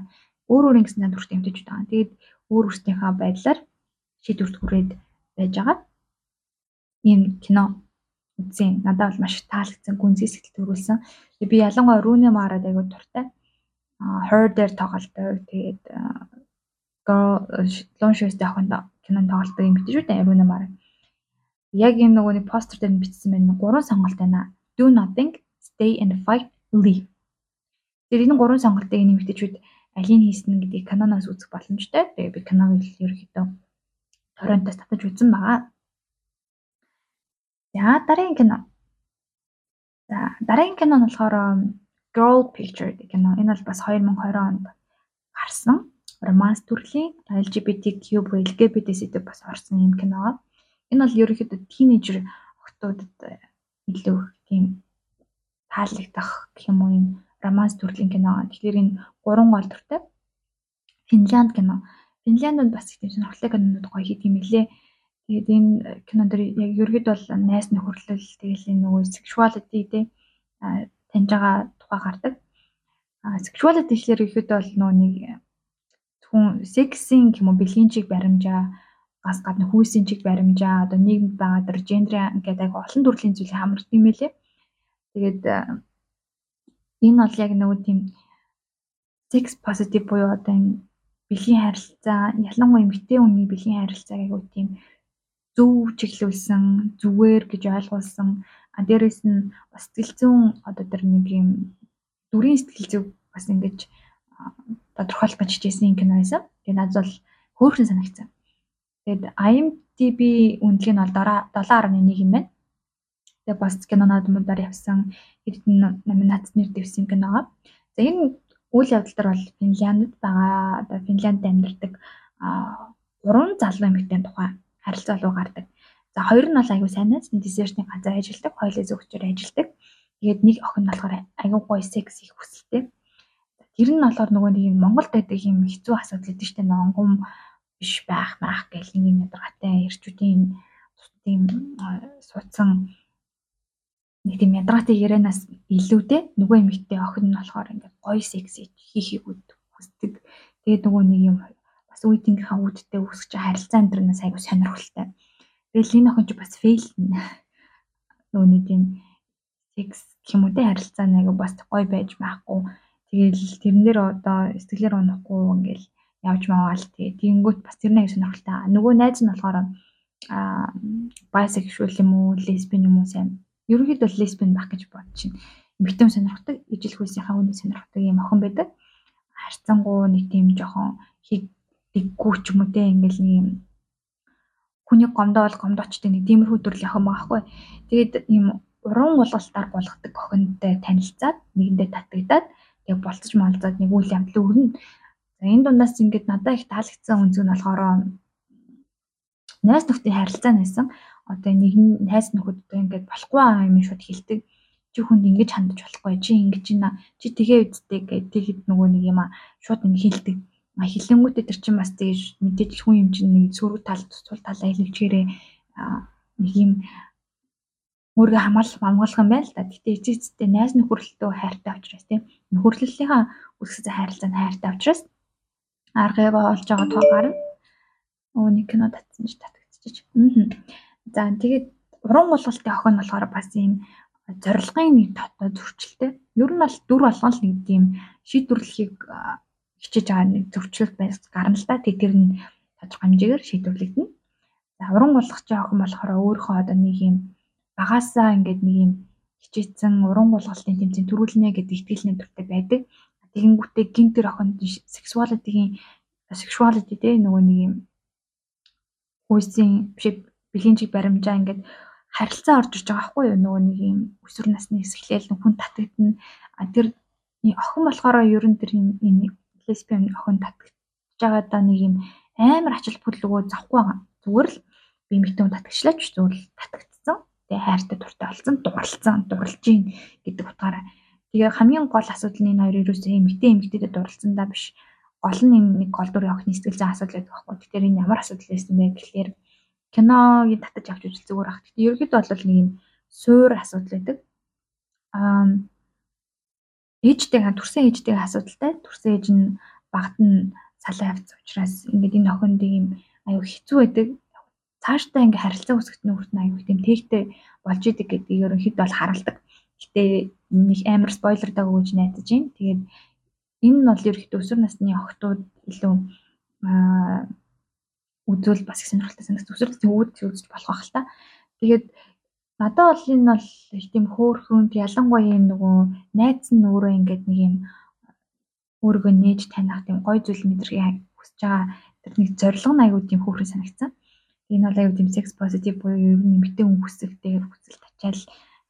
Өөр өөр ингэсэн зан дүртэй хэмжиж байгаа. Тэгээд өөр өөрсдийнхээ байдлаар шийдвэрт хүрээд байж байгаа. Ийм кино үзсэн. Надад бол маш таалагдсан, гүнзгий сэтгэл төрүүлсэн. Би ялангуяа Рүүне Марад аягүй дуртай. Her дээр тоглолтой. Тэгээд Girl Lone Shoes-тэй ахын кинонд тоглолтой юм биш үү? Рүүне Марад. Яг энэ нөгөө нэг постэр дээр бичсэн байна. Гурван сонголт байна. Do nothing, stay and fight, leave Тэгэхээр энэ гурван сонголтыг нэмэгдэжүүд алийг хийсэн гэдгийг каноноос үзэх боломжтой. Тэгээ би каноныг ерөөхдөө торрентоос татаж үзсэн байгаа. За дараагийн кино. За дараагийн кино нь болохоор Girl Picture гэх кино. Энэ бол бас 2020 онд гарсан романс төрлийн LGBTQ буюу LGBT сэдв бас орсон юм кино. Энэ бол ерөнхийдөө тийнейжер охтуудад илүү тийм таалагдах гэх юм уу юм романс төрлийн кино. Тэгэхээр энэ гурван гол төртэй. Финлянд кино. Финляндд бас их тийм сонирхолтой кинонууд гоё хийх юм лээ. Тэгээд энэ кинон дэр яг ерөөд бол найс нөхөрлөл тэгэл энэ нөгөө sexuality тий таньж байгаа тухай гардаг. Sexuality гэхэлэр ихэд бол нөгөө нэг хүн сексийн юм уу бэлгийн чиг баримжаа гас гадна хүйсийн чиг баримжаа одоо нийгэмд байгаа дэр гендер гэдэг аяга олон төрлийн зүйлийг хамардаг юм байлээ. Тэгээд энэ бол яг нөгөө тийм sex positive буюу одоо энэ бэлгийн харилцаа ялангуяа эмэгтэй хүний бэлгийн харилцааг айгуу тийм зөв чиглүүлсэн, зүгээр гэж ойлгуулсан. А дээрэс нь бас сэтгэл зүйн одоо тэр нэг юм дүрийн сэтгэл зүй бас ингэж тодорхойлох гэж хичээсэн кино байсан. Тэгээд надад бол хөөрхөн санагдсан. Тэгээд IMDb үнэлгээ нь бол 7.1 юм байна. Тэгээд бас кинонуудаар явсан хэдэн номинац нэр дэвсэн кино. За энэ үйл явдал дээр бол Финляндд байгаа одоо Финляндд амьдардаг гурван залуу эмэгтэй тухай харилцаа руу гардаг. За хоёр нь бол айгүй сайн найз, десертийн газар ажилладаг, хоёулаа зөвчөр ажилладаг. Тэгээд нэг охин болохоор айгүй гоё секс их хүсэлтэй. Тэр нь болохоор нөгөө нэг юм Монголд байдаг юм хэцүү асуудал гэдэг чинь нонгом биш байх маах гэл нэг юм ядаргатай эрчүүдийн тийм суудсан нэг тийм ядаргаатай ярианаас илүүтэй нөгөө эмэгтэй охин нь болохоор ингээд гоё секс хийхийг хүсдэг. Тэгээд нөгөө нэг юм бас үеийнхээ үүдтэй үүсгэж харилцаа амьдрнаас айгу сонирхолтой. Тэгэл энэ охин ч бас фейл нөгөө нэг тийм секс гэх юм уу те харилцаа нэг бас гоё байж байхгүй. Тэгэл тэрнэр одоо сэтгэлээр унахгүй ингээл явж маваал тэгээ тэгэнгүүт бас тэр нэг сонирхолтой. Нөгөө найз нь болохоор аа bisexual юм уу, lesbian юм уу сайн. Ерөнхийдөө lesbian байх гэж байна. Эмэгтэй сонирхдаг, ижил хүйсийнхаа үний сонирхдаг юм охин байдаг. Харцангуу нэг тийм жоохон дэггүй ч юм уу те ингээл нэг юм хүний гомдоо бол гомдоочтой нэг тиймэрхүү төрөл явах юм аахгүй. Тэгээд ийм уран уулгалтаар болгодог охинтой танилцаад нэгэндээ татагдаад тэгээд болцож малзаад нэг үйл явдал өрнө. За энэ дундаас ингээд надад их таалагдсан үнцэг нь болохоор найз нөхдийн харилцаа байсан. Одоо нэг найз нөхөд одоо ингээд болохгүй юм шууд хэлдэг. Чи хүнд ингэж хандаж болохгүй. Чи ингэж байна. Чи тэгээ үдтэй гэдэг нөгөө нэг юм а шууд ингэ хэлдэг хилэнгүүтээ тэр чинь бас тэгэж мэдээж хүн юм чинь нэг сөрөг тал цул талаа хэлвчээрээ нэг юм өөрийгөө хамгаалах хамгаалах юм байна л да. Гэтэ эцэгцтэй найз нөхөрлөлтөө хайртай учраас тийм нөхөрлөлийнхаа үсгэсэн хайрлалцаанд хайртай учраас аргыг олж байгаа тугаар нь өө нэг кино татсан ч татагдчих. Аа. За тэгээд уран гулгалтын охин болохоор бас ийм зорилгын нэг дотоо зөрчилтэй. Ер нь бол дүр болгон л нэг тийм шийдвэрлэхийг хичээж байгаа нэг зөрчил байс гарна л да. Тэр нь тодорхой хэмжээгээр шийдвэрлэгдэнэ. За уран болгоч охин болохоор өөрийнхөө одоо нэг юм багасаа ингээд нэг юм хичээсэн уран болгалтын тэмцээн төрүүлнэ гэдэг итгэл найдвартай байдаг. Тэгэнгүүтээ гинтер охин сексуалитигийн сексуалити дээ нөгөө нэг юм хүйсийн биш бэлгийн чиг баримжаа ингээд харилцаа орж ирж байгаа байхгүй юу нөгөө нэг юм өсвөр насны эсэхлээл хүн татагдана тэр охин болохоор ер нь тэр юм лесбиан охин татгаж байгаадаа нэг юм амар ачаал бүлгөө завхгүй байгаа. Зүгээр л би эмэгтэй хүн татгчлаач зүгээр л татгцсан. Тэгээ хайртай дуртай болсон, дурлцсан, дурлж гин гэдэг утгаараа. Тэгээ хамгийн гол асуудал нь энэ хоёр ерөөсөө эмэгтэй эмэгтэйдээ дурлцсандаа биш. Гол нь нэг гол дүрийн охины сэтгэл зүйн асуудал байдаг байхгүй. Тэгэхээр энэ ямар асуудал байсан бэ гэхлээр киногийн татаж авч үзэл зүгээр ах. Гэхдээ ерөөдөө бол нэг юм суур асуудал байдаг. Аа ээжтэйгээ төрсэн ээжтэйгээ асуудалтай. Төрсэн ээж нь багт нь салаа явц учраас ингээд энэ охинд ийм аюу хэцүү байдаг. Цаашдаа ингээ харилцаа үүсгэх нөхөрт нь аюу тийм тэгтэй болж идэг гэдэг ерөнхийд бол харуулдаг. Гэтэ нэг амар спойлер даг өгж найдаж байна. Тэгээд энэ нь бол ерөнхийдөө өсвөр насны охтууд илүү аа үзвэл бас их сонирхолтой санагдаж өсвөр насны үүд үзэж болох байх л та. Тэгээд Надад бол энэ бол их тийм хөөрхөн ялангуяа энэ нөгөө найз нь өөрөө ингээд нэг юм өөрийгөө нээж таних тийм гоё зүйл мэдрэхийг хүсэж байгаа тэр нэг зорилго нь аягүй тийм хөөрхөн санагдсан. Энэ бол тийм sex positive буюу ер нь эмэгтэй хүн хүсэлтэйгээр хүсэл тачаал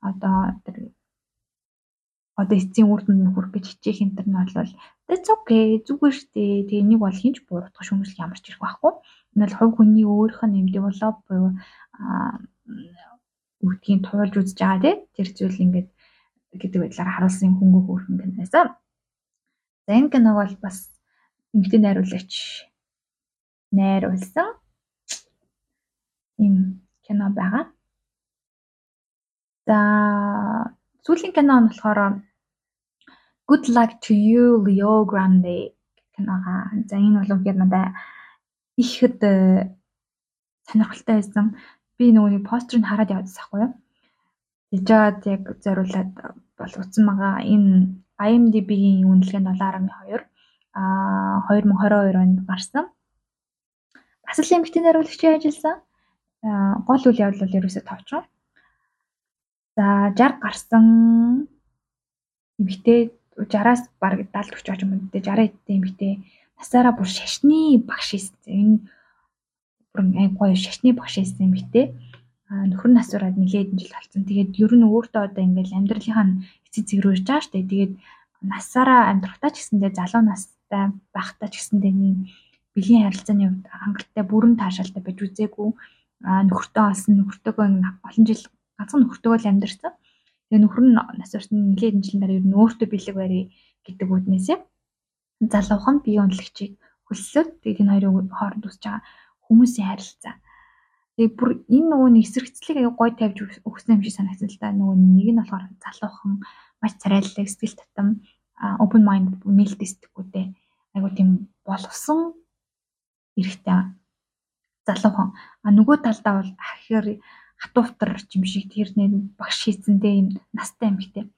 одоо тэр одоо эцсийн үр дүнд хүрэх гэж хичээх энэ төр нь бол That's okay. Зүгээр дээ. Тэгээ нэг бол хинч буурах шүүмжлэх ямар ч ирэх байхгүй. Энэ бол хувь хүний өөрийнх нь юм develop буюу үгдгийн туулж үзэж байгаа тий. Тэр зүйл ингээд гэдэг байдлаар харуулсан хөнгө хөөрхөн гэнээс. За энэ киног бол бас эмгтэн найруулагч найруулсан юм кино байгаа. За сүүлийн кино нь болохоор Good Luck to You Leo Grande киногаа. За энэ бол үнэхээр надад ихэд сонирхолтой байсан. Би нөгөө нэг постерыг хараад явдсан байхгүй юу? Тэгжээд яг зориулаад бол утсан байгаа. Энэ IMDb-ийн үнэлгээ нь 7.2 а 2022 онд гарсан. Бас л эмэгтэй найруулагчийн ажилласан. Гол үйл явдал бол ерөөсөө товчхон. За 60 гарсан эмэгтэй 60-аас бараг 70 40 оч юм уу. Тэгээ 60 эдтэй эмэгтэй насаараа бүр шашны багш. Энэ бүр ай гоё шашны багш эмэгтэй. Нөхөр нас ураад нэлээд жил болсон. Тэгээд ер нь өөртөө одоо ингээл амьдралынхаа эцэг зэгрүүж байгаа штэ. Тэгээд насаараа амьдрахтаа ч гэсэндээ залуу настай байхдаа ч гэсэндээ нэг бэлгийн харилцааны хувьд хангалттай бүрэн таашаалтай байж үзээгүй. Нөхөртөө олсон нөхөртөөгөө олон жил ганцхан нөхөртөөгөө л амьдэрсэн. Тэгээ нөхөр нь нас урсан нэлээд хэдэн жилийн дараа ер нь өөртөө бэлэг барий гэдэг үднээсээ залуухан бие унлагчийг хөлсөд тэгээд энэ хоёрын хооронд үсэж байгаа хүмүүсийн харилцаа. Тэгээд бүр энэ нөгөө нэг эсрэгцлийг аяа гой тавьж өгсөн юм шиг санагдсан л да. Нөгөө нэг нь болохоор залуухан маш царайлаг сэтгэл татам open mind нээлттэй сэтгэхүйтэй айгуу тийм боловсон эрэхтэй залуухан. А нөгөө талдаа бол ахиар хатууфтар юм шиг тэр нэг багш хийцэндээ юм настай эмэгтэй.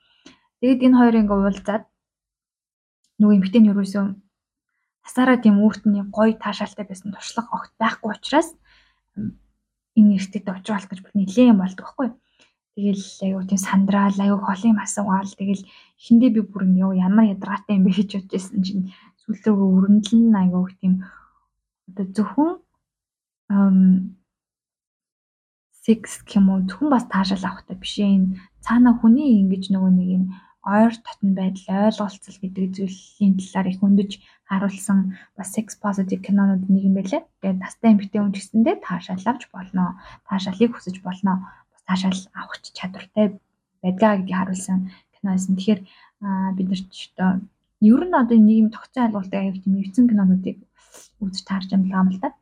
Тэгэд энэ хоёрын ингээ уулзаад нөгөө эмэгтэй нь юусэн насаараа тийм өөртний гоё таашаалтай байсан туршлага огт байхгүй учраас энэ эртэд очруулах гэж бүр нэлээд юм болдог байхгүй. Тэгэл аюу тийм сандраал аюу холын асуугаал тэгэл эхэндээ би бүр юм ямар ядаргаатай юм бэ гэж бодчихсон чинь сүүл рүү өрнөлн аюу тийм одоо зөвхөн секс гэх юм уу зөвхөн бас таашаал авахтай биш энэ цаана хүний ингэж нөгөө нэг юм ойр татн байдал ойлголцол гэдэг зүйлийн талаар их өндөж харуулсан бас sex positive кинонууд нэг юм байлаа. Тэгээд настай эмэгтэй хүн гэсэндээ таашаал авч болно. Таашаалыг хүсэж болно. Бас таашаал авах чадвартай байдгаа гэдгийг харуулсан кино байсан. Тэгэхээр бид нар ч одоо ер нь одоо нэг юм тогтцоо айлгуултай аяг тийм эвцэн кинонуудыг үзэж таарч л юм л да.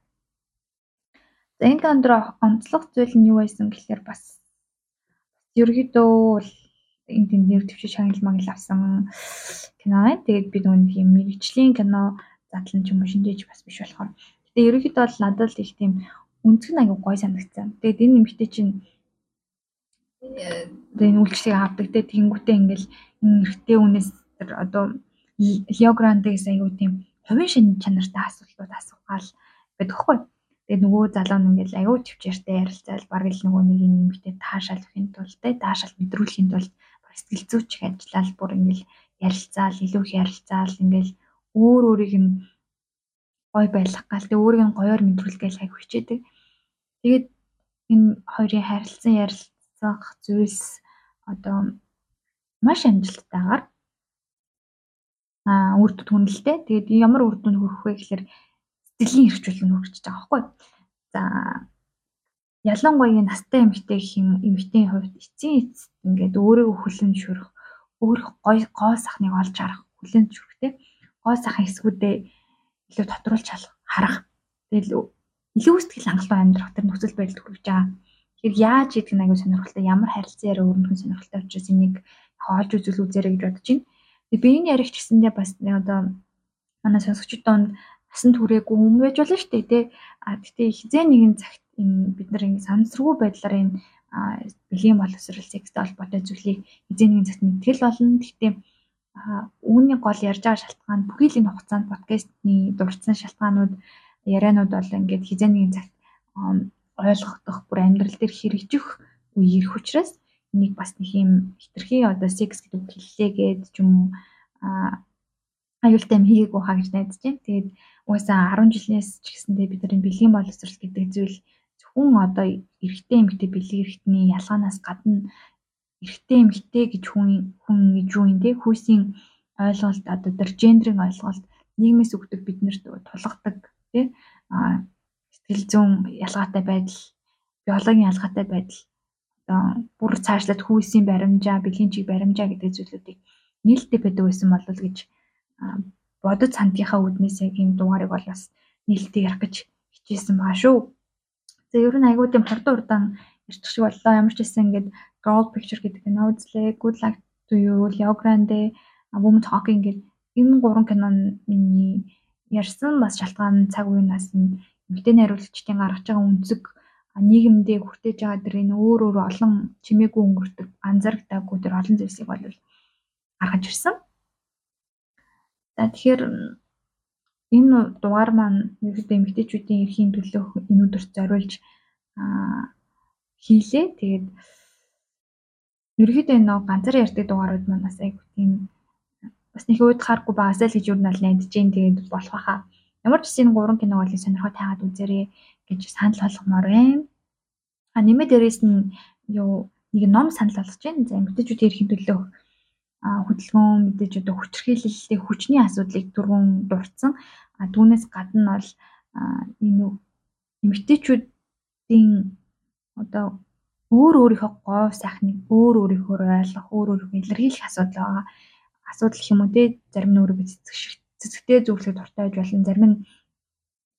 За энэ кинонд онцлог зүйл нь юу байсан гэхээр бас ерөөдөө бол энэ тэнд нэр төвчж шагнал магнал авсан кино байна. Тэгээд би нөгөө юм мэрэгчлийн кино задлан ч юм уу шинжээж бас биш болохоор. Гэтэ ерөнхийдөө бол надад л их тийм нь аягүй гой санагдсан. Тэгээд энэ нэмэгтэй чинь тэгээд үйлчлэгийг авдаг. Тэгээд тэнгуүтээ ингээл энэ эрэгтэй үнээс тэр одоо Лео Грандегс аягүй тийм хувийн шин чанартай асуултууд асуугаал байдаг хгүй. Тэгээд нөгөө залуу нь ингээл аягүй төвчээртэй ярилцаал бараг л нөгөө нэг юм нэмэгтэй таашаалахын тулд таашаал мэдрүүлэхийн тулд сэтгэл зүйч их ажиллаад бүр ингээл ярилцаал илүү их ярилцаал ингээл өөр өөрийг нь гой байлгах гал тэг өөрийг нь гоёор мэдрүүлгээл хайх хүчээдэг. Тэгээд энэ хоёрын харилцан ярилцах зүйлс одоо маш амжилттайгаар аа үр дүнд хүнэлтэй. Тэгээд ямар үр дүнд хүрэх вэ гэхээр сэтгэлийн эрхчлэл нь хүрчихэж байгаа байхгүй. За ялангуяа настай эмэгтэй хэм эмэгтэйн хувьд эцсийн эцэст ингээд өөрийгөө хүлэн зөвшөөрөх, өөрөх гой гоо сахныг олж харах, хүлэн зөвшөөрөхтэй гоо сахын хэсгүүдээ илүү тодруулж харах. Тэгэл илүү сэтгэл хангалуун амьдрах тэр нөхцөл байдалд хүрэж байгаа. Тэгэхээр яаж идэх нь аягүй сонирхолтой, ямар харилцан яриа өөрнөх нь сонирхолтой учраас энийг олж үзүүл үзээрэй гэж бодож байна. Тэгээ би энэ яригч гэсэндээ бас одоо манай сонсогчдод насан туршаагүй хүн байж болно шүү дээ тий. А гэтээ хизээ нэгэн цагт энэ бид нар ингэ санамсаргүй байдлаар энэ бэлгийн боловсрол секстэй холбоотой зүйлийг хизээ нэгэн цагт мэдгэл болно. Гэхдээ үүний гол ярьж байгаа шалтгаан бүхий л энэ хугацаанд подкастны дурдсан шалтгаанууд ярианууд бол ингээд хизээ нэгэн цагт ойлгохдох бүр амьдрал дээр хэрэгжих үе ирэх учраас энийг бас нэг юм хитрхи одоо секс гэдэг үг хэллээ гээд ч юм уу аюултай юм хийгээгүй хаа гэж найдаж байна. Тэгээд угаасаа 10 жилээс ч гэсэндээ бид нар бэлгийн боловсрол гэдэг зүйл зөвхөн одоо эрэгтэй эмэгтэй бэлэг эрэгтний ялгаанаас гадна эрэгтэй эмэгтэй гэж хүн хүн гэж юу юм те хүйсийн ойлголт одоо тэр гендрийн ойлголт нийгмээс өгдөг биднэрт тулгадаг тий а сэтгэл зүйн ялгаатай байдал биологийн ялгаатай байдал одоо бүр цаашлаад хүйсийн баримжаа бэлгийн чиг баримжаа гэдэг зүйлүүдийг нээлттэй байдаг байсан болов гэж бодож сандынхаа үднээсээ ийм дугаарыг бол бас нээлттэй ярих гэж хичээсэн баа шүү. За ер нь айгуу тийм хурдан хурдан ярьчих шиг боллоо. Ямар ч гэсэн ингээд Gold Picture гэдэг кино үзлээ. Good Luck to You, Leo Grande, Woman Talking гэдэг энэ гурван киноны ярьсан бас шалтгаан цаг үеийнээс нь эмэгтэй найруулагчдын гаргаж байгаа үнцэг нийгэмдээ хүртэж байгаа тэр энэ өөр өөр олон чимээгүй өнгөртөг анзаарагдаагүй тэр олон зүйлсийг бол гаргаж ирсэн. За тэгэхээр энэ дугаар маань ерөөдөө эмэгтэйчүүдийн эрхийн төлөө энэ өдөрт зориулж хийлээ. Тэгээд ерөөдөө энэ ганцаар ярьдаг дугаарууд маань бас айгу тийм бас нэг уйдахааргүй байгаасаа л гэж юу нэг найдаж जैन тэгээд болох хаа. Ямар ч энэ гурван киног бол сонирхоо таагаад үзээрэй гэж санал болгомоор байна. А нэмээд дээрээс нь юу нэг ном санал болгож байна. За эмэгтэйчүүдийн эрхийн төлөө хөдөлгөөн мэдээж одоо хүчирхийлэлтэй хүчний асуудлыг түрүүн дурдсан. А түүнээс гадна бол энэ эмэгтэйчүүдийн одоо өөр өөрийнхөө говь сайхныг өөр өөрийнхөө ойлгох, өөр өөрийнхөө илэрхийлэх асуудал байгаа. Асуудал юм уу те зарим нь өөрийгөө цэцэг цэцэгтэй зөвлөхөд дуртай байж болно. Зарим нь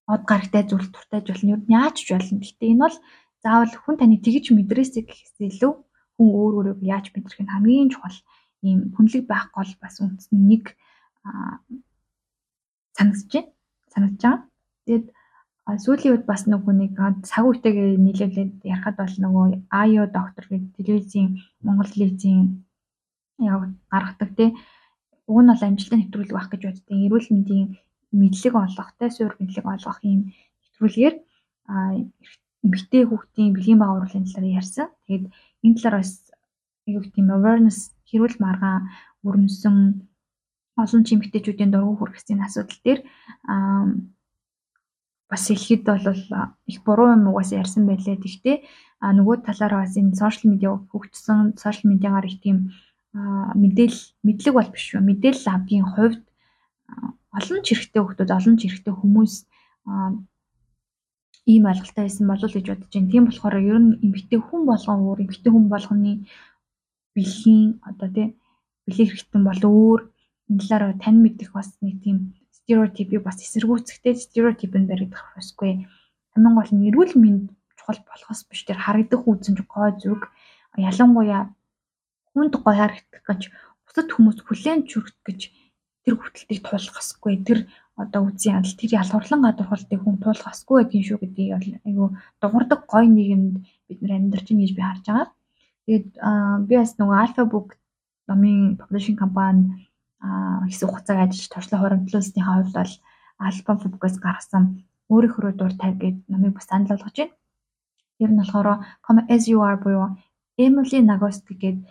од гарагтай зөвлөх дуртай байж болно. Юу яаж ч болно. Гэхдээ энэ бол заавал хүн таны тэгж мэдрээсэй гэхээс илүү хүн өөр өөрийгөө яаж мэдрэх нь хамгийн чухал ийм хүнлэг байх гол бас үндсэн нэг санагдаж байна. Санагдаж байгаа. Тэгээд сүүлийн үед бас нөгөө нэг цаг үетэйгээ нийлүүлээд ярахад бол нөгөө Аю доктор гэдэг телевизийн Монгол телевизийн яг гаргадаг тий. Уг нь бол амжилттай нэвтрүүлэг байх гэж боддог. Эрүүл мэндийн мэдлэг олгох, тэ суурь мэдлэг олгох ийм нэвтрүүлгээр эмэгтэй хүүхдийн бэлгийн байгууруулын талаар ярьсан. Тэгээд энэ талаар бас яг тийм awareness хэрүүл маргаан өрнөсөн олон ч эмэгтэйчүүдийн дургу хүргэсийн асуудал дээр бас ихэд бол их буруу юм угаас ярьсан байлээ. Тэгтээ нөгөө талаараа бас энэ сошиал медиа хөгжсөн сошиал медиагаар их тийм мэдээл мэдлэг бол биш шүү. Мэдээлэл авгийн хувьд олон ч хэрэгтэй хүмүүс, олон ч хэрэгтэй хүмүүс ийм ойлголттой байсан болов уу гэж бодож байна. Тийм болохоор ер нь эмгтэй хүн болгон өөр эмгтэй хүн болгоны бэлгийн одоо тий бэлэг хэрэгтэн бол өөр энэ талаараа тань мэдэх бас нэг тийм стереотипийг бас эсэргүүцэхтэй стереотипэнд баригдах усгүй. Хамгийн гол нь эрүүл мэнд чухал болохоос биш тэр харагдах үзэн гой зүг ялангуяа хүнд гоё харагдах гэж бусад хүмүүс хүлээн чүрхт гэж тэр хөтөлтийг туулахсгүй тэр одоо үзэн ядал тэр ялгуурлан гадуурхалтыг хүн туулахсгүй гэдгийг шүү гэдгийг айгу дуурдаг гоё нийгэмд бид нар амьдарч байна гэж би харж байгаа. Тэгээд би бас нөгөө Alpha Book номын publishing компани хэсэг хугацааг ажиллаж туршлага хуримтлуулсныхаа хувьд бол Alpha Book-оос гаргасан өөрийнхөө дур тавь гэдэг номыг бас санал болгож байна. Тэр нь болохоор Come As You Are буюу Emily Nagoski гэдэг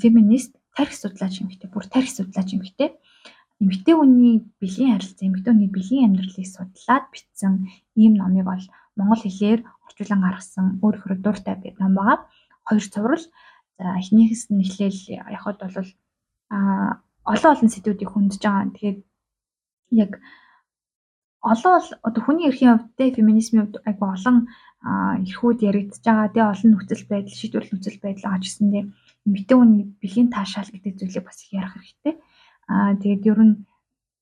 феминист тарих судлаач юм хтэй бүр тарих судлаач юм хтэй эмэгтэй хүний бэлгийн харилцаа эмэгтэй хүний бэлгийн амьдралыг судлаад бичсэн ийм номыг бол монгол хэлээр орчуулан гаргасан өөрөөр дуртай гэдэг ном байгаа. Хоёр цуврал. За эхнийхээс нь эхлээл явахад бол а олон олон сэдвүүдийг хөндөж байгаа. Тэгээд яг олон одоо хүний эрхийн хувьд те феминизмын хувьд айгу олон эрхүүд яригдж байгаа. Тэгээ олон нөхцөл байдал, шийдвэрлэх нөхцөл байдал байгаа ч гэсэндээ эмэгтэй хүний бэлгийн таашаал гэдэг зүйлийг бас их ярих хэрэгтэй. Аа тэгээд ер нь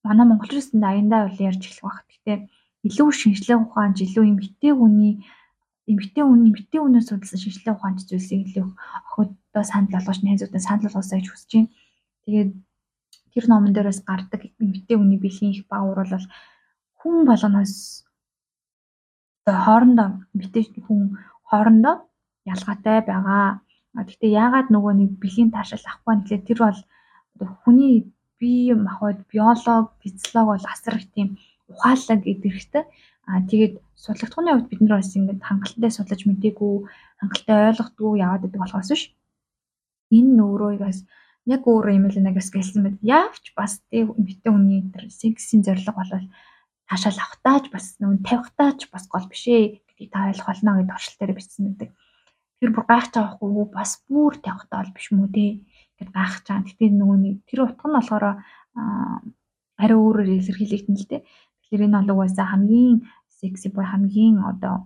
манай монголчуудын аяндаа бол ярьж эхлэх баг. Гэхдээ илүү шинжлэх ухаанч, илүү эмэгтэй хүний эмэгтэй хүн эмэгтэй хүнээс судалсан шинжлэх ухаанч зүйлсийг илүү охидоо санал болгож найзуудаа санал болгосоо гэж хүсэж байна. Тэгээд тэр номон дээрээс гардаг эмэгтэй хүний бэлгийн их баавар бол хүн болгоноос хоорондоо эмэгтэй хүн хоорондоо ялгаатай байгаа. Гэхдээ яагаад нөгөө нэг бэлгийн таашаал авахгүй нь гэхэлээ тэр бол хүний бие махбод биолог, физиолог бол асар их тийм ухаалаг идэрхтэй. Аа тэгээд судлагдхууны хувьд бид нар бас ингээд хангалттай судлаж мэдээгүй, хангалттай ойлгохгүй яваад байдаг болохоос биш. Энэ өөрөө бас яг өөрөө юм л нэгээс гэлсэн мэт. Яавч бас тийм эмэгтэй хүний тэр сексийн зорилго болол таашаал авахтаач бас нүн тавихтаач бас гол биш ээ гэдгийг та ойлгох болно гэдэг оршил дээр бичсэн байдаг. Тэр бүр гайхаж байгаа хгүй бас бүр тавихтаа бол биш мүү те. гэд гайхаж байгаа. Гэхдээ нөгөө нэг тэр утга нь болохоор арай өөрөөр илэрхийлэгдэн л дээ. Тэгэхээр энэ бол угаасаа хамгийн секси буй хамгийн одоо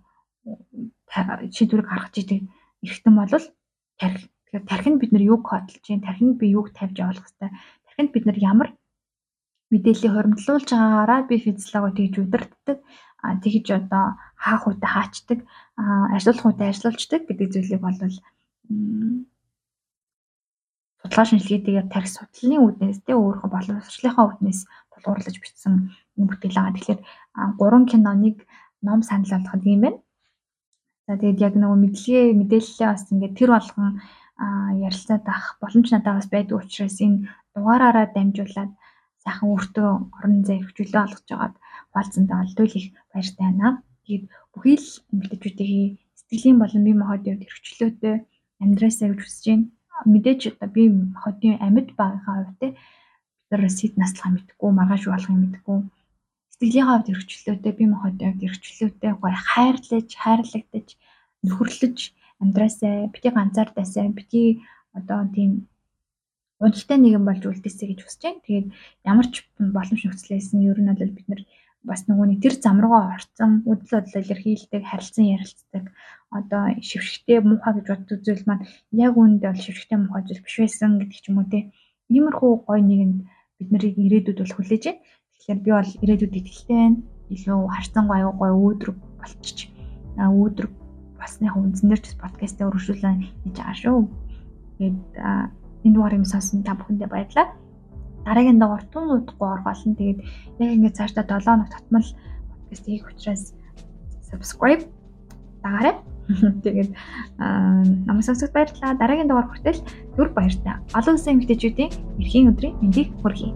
шийдвэрийг гаргаж идэг эргэтэн бол тарих. Тэгэхээр тархинд бид нар юг кодлж тархинд би юг тавьж явуулах хэвээр. Тархинд бид нар ямар мэдээллийг хуримтлуулж байгаагаараа би физиологи тэгж удирддаг. А тэгж одоо хаах үедээ хаачдаг, ажиллах үедээ ажиллаулцдаг гэдэг зүйлийг бол судалгаа шинжилгээтэйгээр тарих судлалын үүднээс тэ өөрийнхөө боловсролынхаа үүднээс тулгуурлаж бичсэн бүтээл байгаа. Тэгэхээр гурван киноныг ном санал болгоход юм байна. За тэгээд яг нөгөө мэдлэгээ мэдээлэлээ бас ингээд тэр болгон ярилцаад авах боломж надад бас байдаг учраас энэ дугаараараа дамжуулаад сайхан өөртөө орон зай хөгжүүлээ олгож байгаад хуалцсандаа олдвол их баяртай байна. Тэгээд бүхий л эмэгтэйчүүдийн сэтгэлийн болон бие махбодын хувьд хөгжлөөтэй амьдраасаа гэж хүсэж байна. Мэдээж одоо бие махбодын амьд байгаагаа хувьд нар сид наслахаа мэдгүй, маргааш болохыг мэдгүй. Сэтгэлийн хувьд хөгжлөөтэй, бие махбодын хувьд хөгжлөөтэй гоё хайрлаж, хайрлагдаж, нөхөрлөж амьдраасаа бити ганцаардаасаа бити одоо тийм унштай нэгэн болж үлдээсэй гэж хүсэж байна. Тэгээд ямар ч боломж нөхцлээс нь ер нь бол бид нар бас нөгөөний тэр зам руугаа орцсон үдл бодлоо илэрхийлдэг, харилцан ярилцдаг одоо шившгтэй муухай гэж боддог зүйл маань яг үүндээ бол шившгтэй муухай зүйл биш байсан гэдэг ч юм уу те. Иймэрхүү гой нэгэнд бид нарыг ирээдүйд бол хүлээж байна. Тэгэхээр би бол ирээдүйд итгэлтэй байна. Илүү харцан гой гой өөдрөг болчих. Аа өөдрөг басных үндснээр ч подкастаа өргөжүүлэн хийж байгаа шүү. Тэгээд энэ дугаарыг сонсон та бүхэндээ баярлалаа. Дараагийн дугаар тун удахгүй оргоолно. Тэгээд яг ингээд цаашдаа 7 хоног татмал подкаст хийх учраас subscribe дагаарай. Тэгээд намайг сонсогт баярлалаа. Дараагийн дугаар хүртэл түр баяртай. Олон улсын эмэгтэйчүүдийн эрхийн өдрийн мэндийг хүргэе.